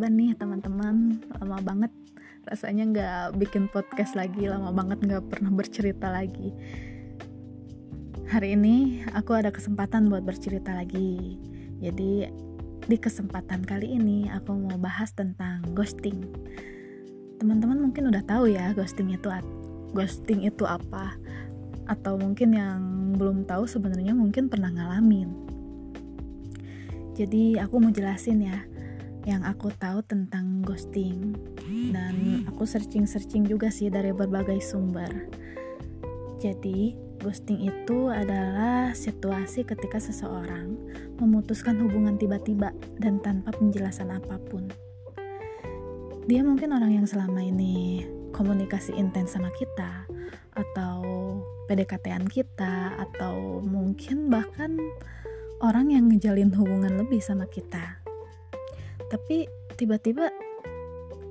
kabar nih teman-teman? Lama banget rasanya nggak bikin podcast lagi, lama banget nggak pernah bercerita lagi. Hari ini aku ada kesempatan buat bercerita lagi. Jadi di kesempatan kali ini aku mau bahas tentang ghosting. Teman-teman mungkin udah tahu ya ghosting itu ghosting itu apa? Atau mungkin yang belum tahu sebenarnya mungkin pernah ngalamin jadi aku mau jelasin ya yang aku tahu tentang ghosting dan aku searching-searching juga sih dari berbagai sumber. Jadi, ghosting itu adalah situasi ketika seseorang memutuskan hubungan tiba-tiba dan tanpa penjelasan apa pun. Dia mungkin orang yang selama ini komunikasi intens sama kita atau PDKT-an kita atau mungkin bahkan orang yang ngejalin hubungan lebih sama kita tapi tiba-tiba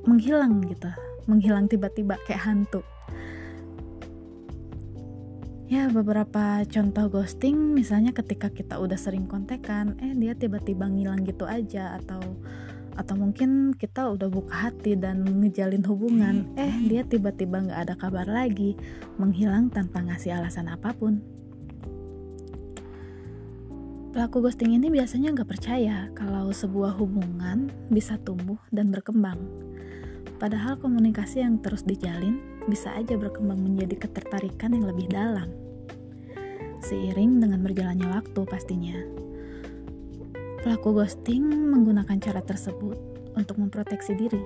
menghilang gitu. Menghilang tiba-tiba kayak hantu. Ya beberapa contoh ghosting misalnya ketika kita udah sering kontekan eh dia tiba-tiba ngilang gitu aja atau atau mungkin kita udah buka hati dan ngejalin hubungan eh dia tiba-tiba nggak ada kabar lagi menghilang tanpa ngasih alasan apa pun Pelaku ghosting ini biasanya nggak percaya kalau sebuah hubungan bisa tumbuh dan berkembang. Padahal komunikasi yang terus dijalin bisa aja berkembang menjadi ketertarikan yang lebih dalam. Seiring dengan berjalannya waktu pastinya. Pelaku ghosting menggunakan cara tersebut untuk memproteksi diri,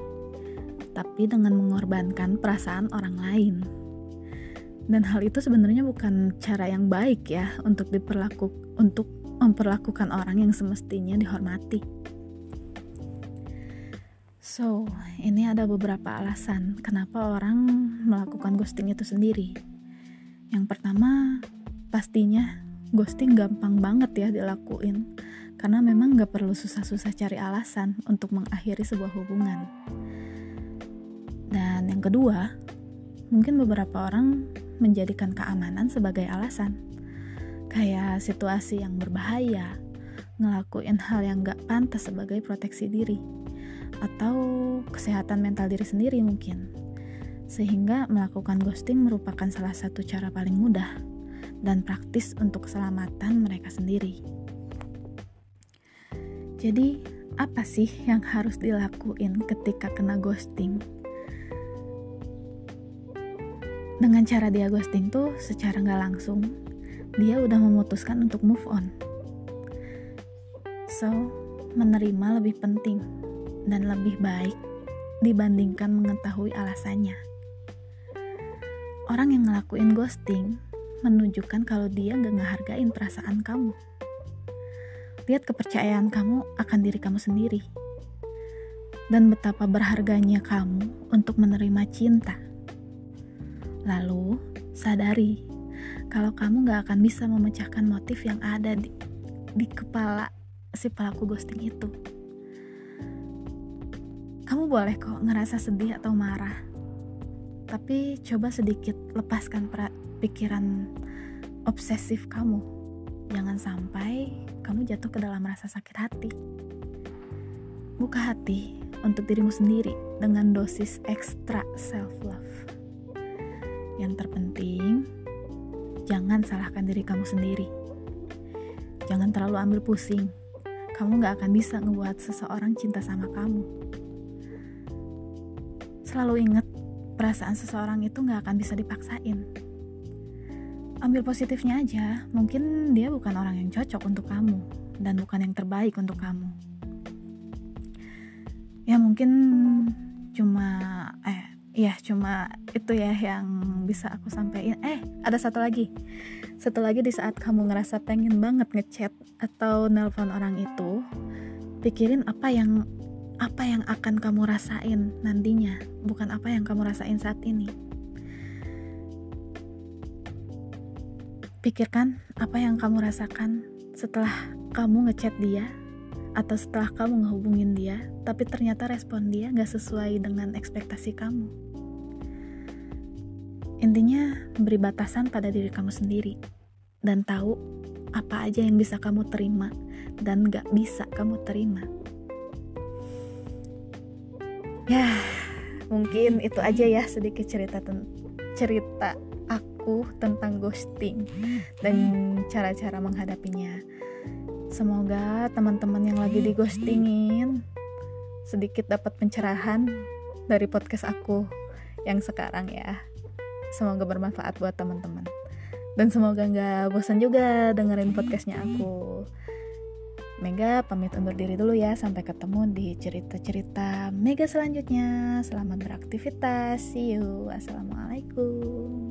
tapi dengan mengorbankan perasaan orang lain. Dan hal itu sebenarnya bukan cara yang baik ya untuk diperlaku untuk memperlakukan orang yang semestinya dihormati. So, ini ada beberapa alasan kenapa orang melakukan ghosting itu sendiri. Yang pertama, pastinya ghosting gampang banget ya dilakuin, karena memang gak perlu susah-susah cari alasan untuk mengakhiri sebuah hubungan. Dan yang kedua, mungkin beberapa orang menjadikan keamanan sebagai alasan kayak situasi yang berbahaya, ngelakuin hal yang gak pantas sebagai proteksi diri, atau kesehatan mental diri sendiri mungkin. Sehingga melakukan ghosting merupakan salah satu cara paling mudah dan praktis untuk keselamatan mereka sendiri. Jadi, apa sih yang harus dilakuin ketika kena ghosting? Dengan cara dia ghosting tuh secara nggak langsung, dia udah memutuskan untuk move on. So, menerima lebih penting dan lebih baik dibandingkan mengetahui alasannya. Orang yang ngelakuin ghosting menunjukkan kalau dia gak ngehargain perasaan kamu. Lihat kepercayaan kamu akan diri kamu sendiri. Dan betapa berharganya kamu untuk menerima cinta. Lalu, sadari kalau kamu gak akan bisa memecahkan motif yang ada di, di kepala si pelaku ghosting itu. Kamu boleh kok ngerasa sedih atau marah, tapi coba sedikit lepaskan pikiran obsesif kamu. Jangan sampai kamu jatuh ke dalam rasa sakit hati. Buka hati untuk dirimu sendiri dengan dosis ekstra self-love. Yang terpenting, jangan salahkan diri kamu sendiri. Jangan terlalu ambil pusing. Kamu gak akan bisa ngebuat seseorang cinta sama kamu. Selalu ingat, perasaan seseorang itu gak akan bisa dipaksain. Ambil positifnya aja, mungkin dia bukan orang yang cocok untuk kamu, dan bukan yang terbaik untuk kamu. Ya mungkin cuma, eh Iya, cuma itu ya yang bisa aku sampaikan. Eh, ada satu lagi. Satu lagi di saat kamu ngerasa pengen banget ngechat atau nelpon orang itu, pikirin apa yang apa yang akan kamu rasain nantinya, bukan apa yang kamu rasain saat ini. Pikirkan apa yang kamu rasakan setelah kamu ngechat dia atau setelah kamu ngehubungin dia, tapi ternyata respon dia gak sesuai dengan ekspektasi kamu. Intinya, beri batasan pada diri kamu sendiri dan tahu apa aja yang bisa kamu terima dan gak bisa kamu terima. ya mungkin itu aja ya sedikit cerita cerita aku tentang ghosting dan cara-cara menghadapinya semoga teman-teman yang lagi di ghostingin sedikit dapat pencerahan dari podcast aku yang sekarang ya. Semoga bermanfaat buat teman-teman. Dan semoga nggak bosan juga dengerin podcastnya aku. Mega pamit undur diri dulu ya. Sampai ketemu di cerita-cerita Mega selanjutnya. Selamat beraktivitas. See you. Assalamualaikum